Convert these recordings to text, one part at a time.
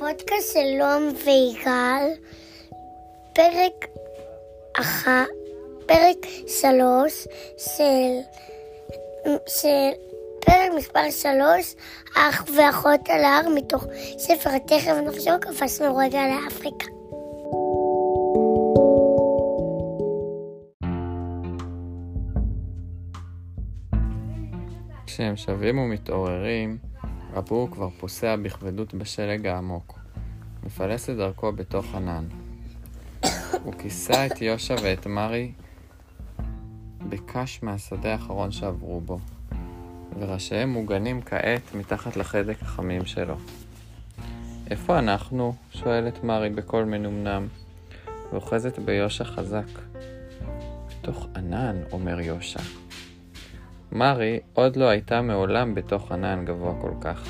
לפודקאסט של נועם ויגאל, פרק אחת, פרק שלוש של, של פרק מספר שלוש, אח ואחות על ההר מתוך ספר התכף נחשוב קפצנו רגע לאפריקה. כשהם שבים ומתעוררים, אבו כבר פוסע בכבדות בשלג העמוק. מפלס את דרכו בתוך ענן. הוא כיסה את יושע ואת מרי בקש מהשדה האחרון שעברו בו, וראשיהם מוגנים כעת מתחת לחדק החמים שלו. איפה אנחנו? שואלת מרי בקול מנומנם, ואוחזת ביושע חזק. בתוך ענן, אומר יושע. מרי עוד לא הייתה מעולם בתוך ענן גבוה כל כך.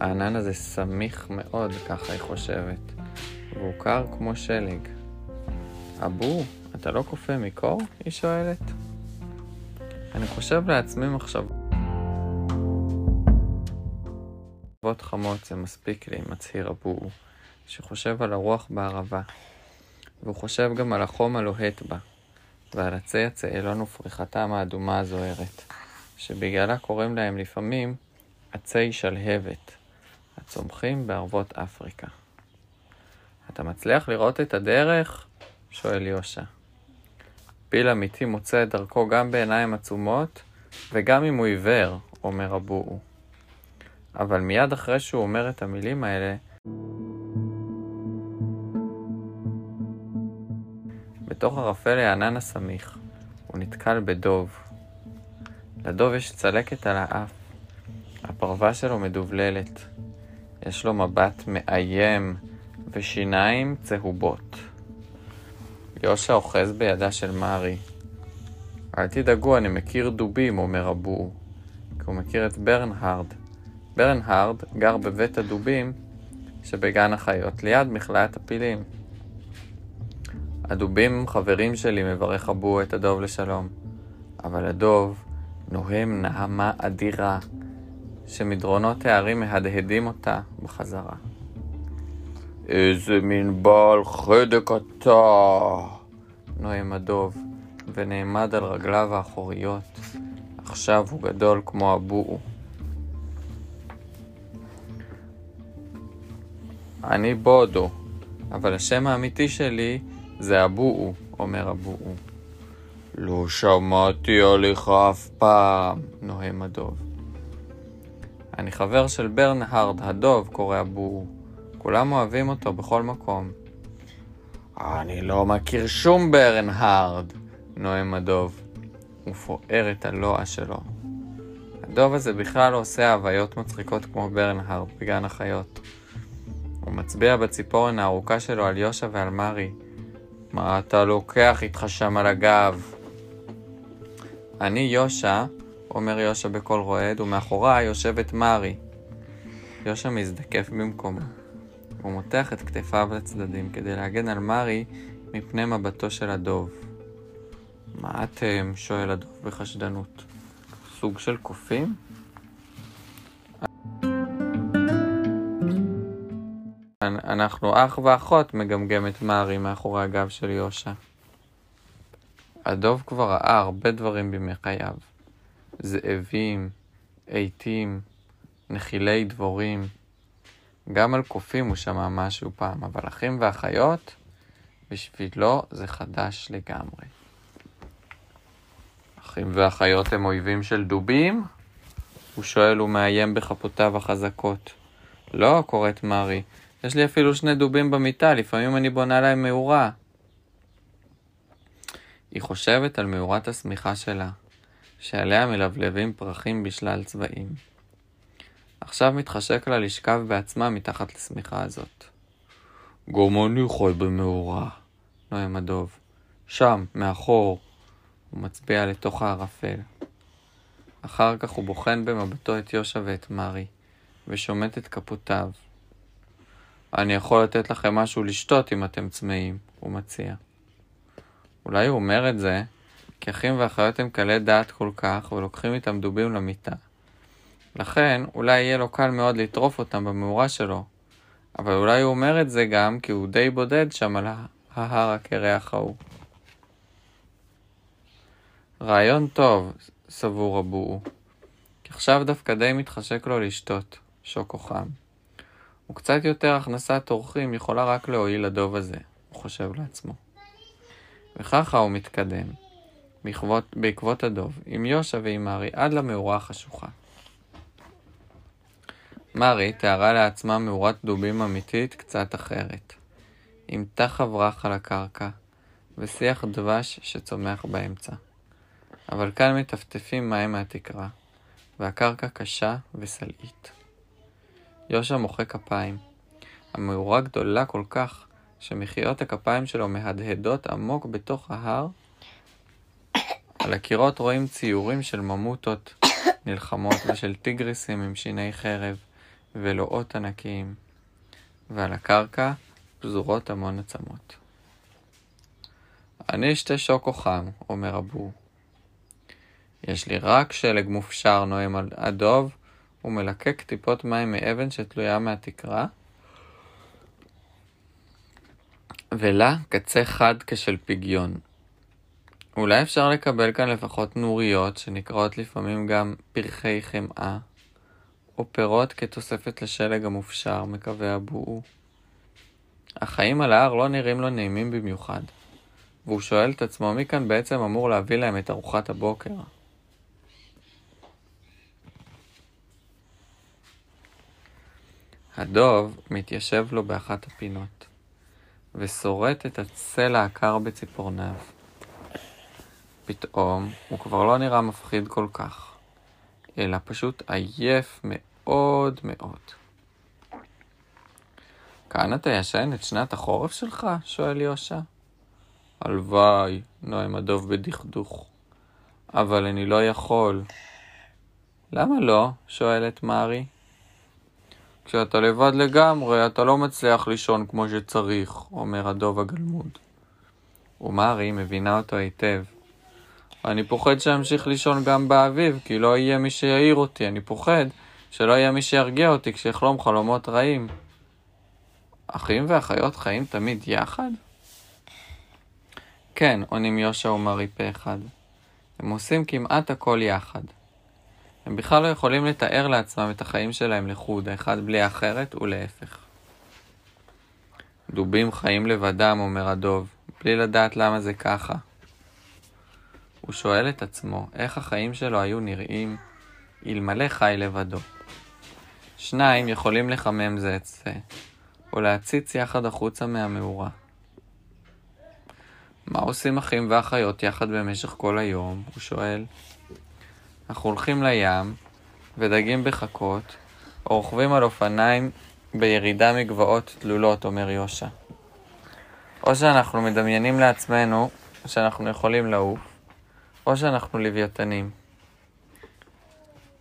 הענן הזה סמיך מאוד, ככה היא חושבת, והוא קר כמו שלג. אבו, אתה לא קופא מקור? היא שואלת. אני חושב לעצמי מחשבות חמות זה מספיק לי, מצהיר אבו, שחושב על הרוח בערבה, והוא חושב גם על החום הלוהט בה. ועל עצי הצאלון ופריחתם האדומה הזוהרת, שבגללה קוראים להם לפעמים עצי שלהבת, הצומחים בערבות אפריקה. אתה מצליח לראות את הדרך? שואל יושע. פיל אמיתי מוצא את דרכו גם בעיניים עצומות, וגם אם הוא עיוור, אומר הבואו. אבל מיד אחרי שהוא אומר את המילים האלה, בתוך ערפל הענן הסמיך, הוא נתקל בדוב. לדוב יש צלקת על האף. הפרווה שלו מדובללת. יש לו מבט מאיים ושיניים צהובות. יושע אוחז בידה של מארי. אל תדאגו, אני מכיר דובים, אומר הבור, כי הוא מכיר את ברנהרד. ברנהרד גר בבית הדובים שבגן החיות, ליד מכלאת הפילים. הדובים חברים שלי, מברך אבו את הדוב לשלום. אבל הדוב נוהם נהמה אדירה, שמדרונות הערים מהדהדים אותה בחזרה. איזה מין בעל חדק אתה! נוהם הדוב, ונעמד על רגליו האחוריות. עכשיו הוא גדול כמו הבואו. אני בודו, אבל השם האמיתי שלי זה הבואו, אומר הבואו. לא שמעתי עליך אף פעם, נוהם הדוב. אני חבר של ברנהרד הדוב, קורא הבואו. כולם אוהבים אותו בכל מקום. אני לא מכיר שום ברנהרד, נואם הדוב, ופוער את הלוע שלו. הדוב הזה בכלל לא עושה הוויות מצחיקות כמו ברנהרד בגן החיות. הוא מצביע בציפורן הארוכה שלו על יושע ועל מרי, מה אתה לוקח איתך שם על הגב? אני יושע, אומר יושע בקול רועד, ומאחוריי יושבת מרי. יושע מזדקף במקומו. הוא מותח את כתפיו לצדדים כדי להגן על מרי מפני מבטו של הדוב. מה אתם? שואל הדוב בחשדנות. סוג של קופים? אנחנו אח ואחות, מגמגמת מארי מאחורי הגב של יושע. הדוב כבר ראה הרבה דברים בימי חייו. זאבים, עיתים, נחילי דבורים. גם על קופים הוא שמע משהו פעם, אבל אחים ואחיות, בשבילו זה חדש לגמרי. אחים ואחיות הם אויבים של דובים? הוא שואל ומאיים בכפותיו החזקות. לא, קוראת מארי, יש לי אפילו שני דובים במיטה, לפעמים אני בונה להם מאורה. היא חושבת על מאורת השמיכה שלה, שעליה מלבלבים פרחים בשלל צבעים. עכשיו מתחשק לה לשכב בעצמה מתחת לשמיכה הזאת. גם אני חי במאורה, נואם הדוב. שם, מאחור. הוא מצביע לתוך הערפל. אחר כך הוא בוחן במבטו את יושע ואת מרי, ושומט את כפותיו. אני יכול לתת לכם משהו לשתות אם אתם צמאים, הוא מציע. אולי הוא אומר את זה כי אחים ואחיות הם קלי דעת כל כך ולוקחים איתם דובים למיטה. לכן, אולי יהיה לו קל מאוד לטרוף אותם במאורה שלו, אבל אולי הוא אומר את זה גם כי הוא די בודד שם על ההר הקרח ההוא. רעיון טוב, סבור הבואו. כי עכשיו דווקא די מתחשק לו לשתות, שוקו חם. וקצת יותר הכנסת אורחים יכולה רק להועיל לדוב הזה, הוא חושב לעצמו. וככה הוא מתקדם, בעקבות, בעקבות הדוב, עם יושע ועם מארי עד למאורה החשוכה. מארי תיארה לעצמה מאורת דובים אמיתית קצת אחרת, עם תח אברח על הקרקע, ושיח דבש שצומח באמצע. אבל כאן מטפטפים מים מהתקרה, והקרקע קשה וסלעית. יושע מוחא כפיים. המאורה גדולה כל כך, שמחיאות הכפיים שלו מהדהדות עמוק בתוך ההר. על הקירות רואים ציורים של ממוטות נלחמות ושל טיגריסים עם שיני חרב ולואות ענקיים, ועל הקרקע פזורות המון עצמות. אני אשתה שוקו חם, אומר הבור. יש לי רק שלג מופשר נואם הדוב, ומלקק טיפות מים מאבן שתלויה מהתקרה, ולה קצה חד כשל פגיון. אולי אפשר לקבל כאן לפחות נוריות, שנקראות לפעמים גם פרחי חמאה, או פירות כתוספת לשלג המופשר, מקווה הבואו. החיים על ההר לא נראים לו נעימים במיוחד, והוא שואל את עצמו מי כאן בעצם אמור להביא להם את ארוחת הבוקר. הדוב מתיישב לו באחת הפינות, ושורט את הצלע הקר בציפורניו. פתאום הוא כבר לא נראה מפחיד כל כך, אלא פשוט עייף מאוד מאוד. כאן אתה ישן את שנת החורף שלך? שואל יושע. הלוואי, נואם הדוב בדכדוך. אבל אני לא יכול. למה לא? שואלת מארי. כשאתה לבד לגמרי, אתה לא מצליח לישון כמו שצריך, אומר הדוב הגלמוד. ומרי מבינה אותו היטב. אני פוחד שאמשיך לישון גם באביב, כי לא יהיה מי שיעיר אותי. אני פוחד שלא יהיה מי שירגיע אותי כשיחלום חלומות רעים. אחים ואחיות חיים תמיד יחד? כן, עונים יושע ומרי פה אחד. הם עושים כמעט הכל יחד. הם בכלל לא יכולים לתאר לעצמם את החיים שלהם לחוד, האחד בלי האחרת ולהפך. דובים חיים לבדם, אומר הדוב, בלי לדעת למה זה ככה. הוא שואל את עצמו איך החיים שלו היו נראים אלמלא חי לבדו. שניים יכולים לחמם זה את זה, או להציץ יחד החוצה מהמאורה. מה עושים אחים ואחיות יחד במשך כל היום? הוא שואל. אנחנו הולכים לים, ודגים בחכות, או רוכבים על אופניים בירידה מגבעות תלולות, אומר יושע. או שאנחנו מדמיינים לעצמנו שאנחנו יכולים לעוף, או שאנחנו לוויתנים.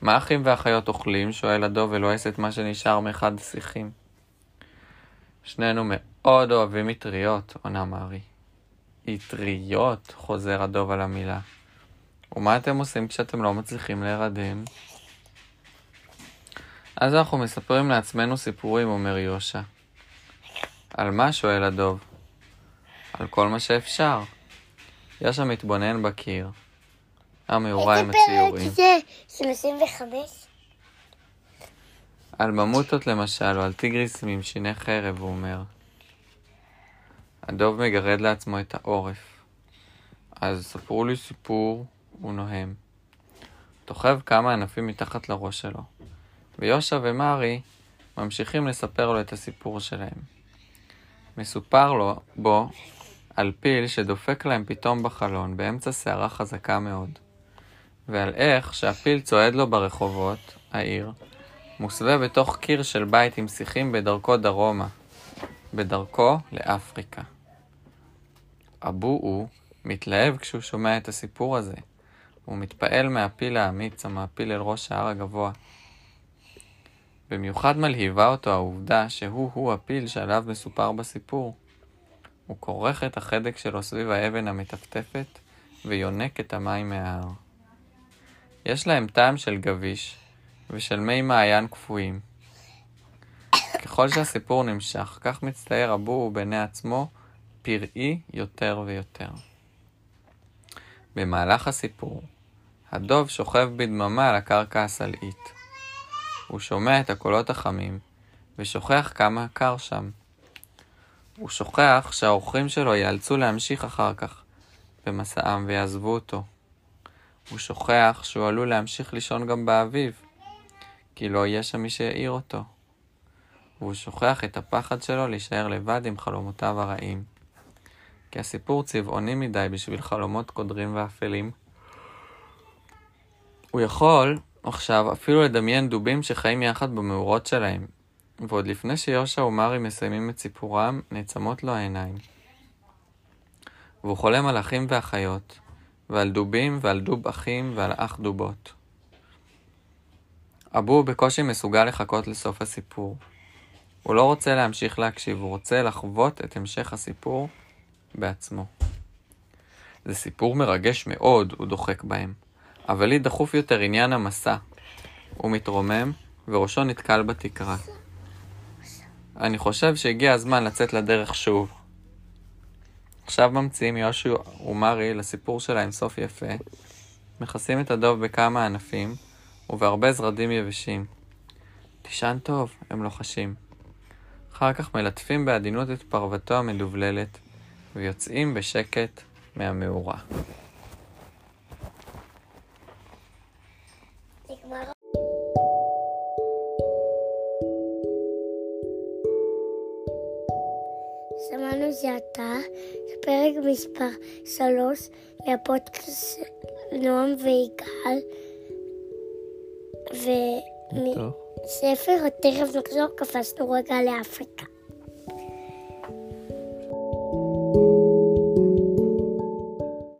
מה אחים ואחיות אוכלים? שואל הדוב ולועס את מה שנשאר מאחד השיחים. שנינו מאוד אוהבים מטריות, עונה מארי. אטריות, חוזר הדוב על המילה. ומה אתם עושים כשאתם לא מצליחים להירדם? אז אנחנו מספרים לעצמנו סיפורים, אומר יושע. על מה? שואל הדוב. על כל מה שאפשר. יושע מתבונן בקיר. המאורה עם הציורים. איזה פרק זה? 35? על ממוטות למשל, או על טיגריסים עם שיני חרב, הוא אומר. הדוב מגרד לעצמו את העורף. אז ספרו לי סיפור, הוא נוהם. תוכב כמה ענפים מתחת לראש שלו, ויושע ומרי ממשיכים לספר לו את הסיפור שלהם. מסופר לו בו על פיל שדופק להם פתאום בחלון באמצע סערה חזקה מאוד, ועל איך שהפיל צועד לו ברחובות העיר, מוסווה בתוך קיר של בית עם שיחים בדרכו דרומה, בדרכו לאפריקה. אבו-הוא מתלהב כשהוא שומע את הסיפור הזה, הוא מתפעל מהפיל האמיץ המעפיל אל ראש ההר הגבוה. במיוחד מלהיבה אותו העובדה שהוא-הוא הפיל שעליו מסופר בסיפור. הוא כורך את החדק שלו סביב האבן המטפטפת ויונק את המים מההר. יש להם טעם של גביש ושל מי מעיין קפואים. ככל שהסיפור נמשך, כך מצטייר הבו בעיני עצמו פראי יותר ויותר. במהלך הסיפור, הדוב שוכב בדממה על הקרקע הסלעית. הוא שומע את הקולות החמים, ושוכח כמה קר שם. הוא שוכח שהאורחים שלו ייאלצו להמשיך אחר כך במסעם ויעזבו אותו. הוא שוכח שהוא עלול להמשיך לישון גם באביב, כי לא יהיה שם מי שיעיר אותו. והוא שוכח את הפחד שלו להישאר לבד עם חלומותיו הרעים. כי הסיפור צבעוני מדי בשביל חלומות קודרים ואפלים. הוא יכול עכשיו אפילו לדמיין דובים שחיים יחד במאורות שלהם, ועוד לפני שיושע ומרי מסיימים את סיפורם, נעצמות לו העיניים. והוא חולם על אחים ואחיות, ועל דובים ועל דוב אחים ועל אח דובות. אבו בקושי מסוגל לחכות לסוף הסיפור. הוא לא רוצה להמשיך להקשיב, הוא רוצה לחוות את המשך הסיפור בעצמו. זה סיפור מרגש מאוד, הוא דוחק בהם. אבל לי דחוף יותר עניין המסע. הוא מתרומם, וראשו נתקל בתקרה. אני חושב שהגיע הזמן לצאת לדרך שוב. עכשיו ממציאים יושע ומרי לסיפור שלהם סוף יפה, מכסים את הדוב בכמה ענפים, ובהרבה זרדים יבשים. תישן טוב, הם לוחשים. אחר כך מלטפים בעדינות את פרוותו המדובללת, ויוצאים בשקט מהמאורה. שמענו זה אתה, זה פרק מספר 3 מהפודקאסט נועם ויגאל ומספר תכף נחזור קפצנו רגע לאפריקה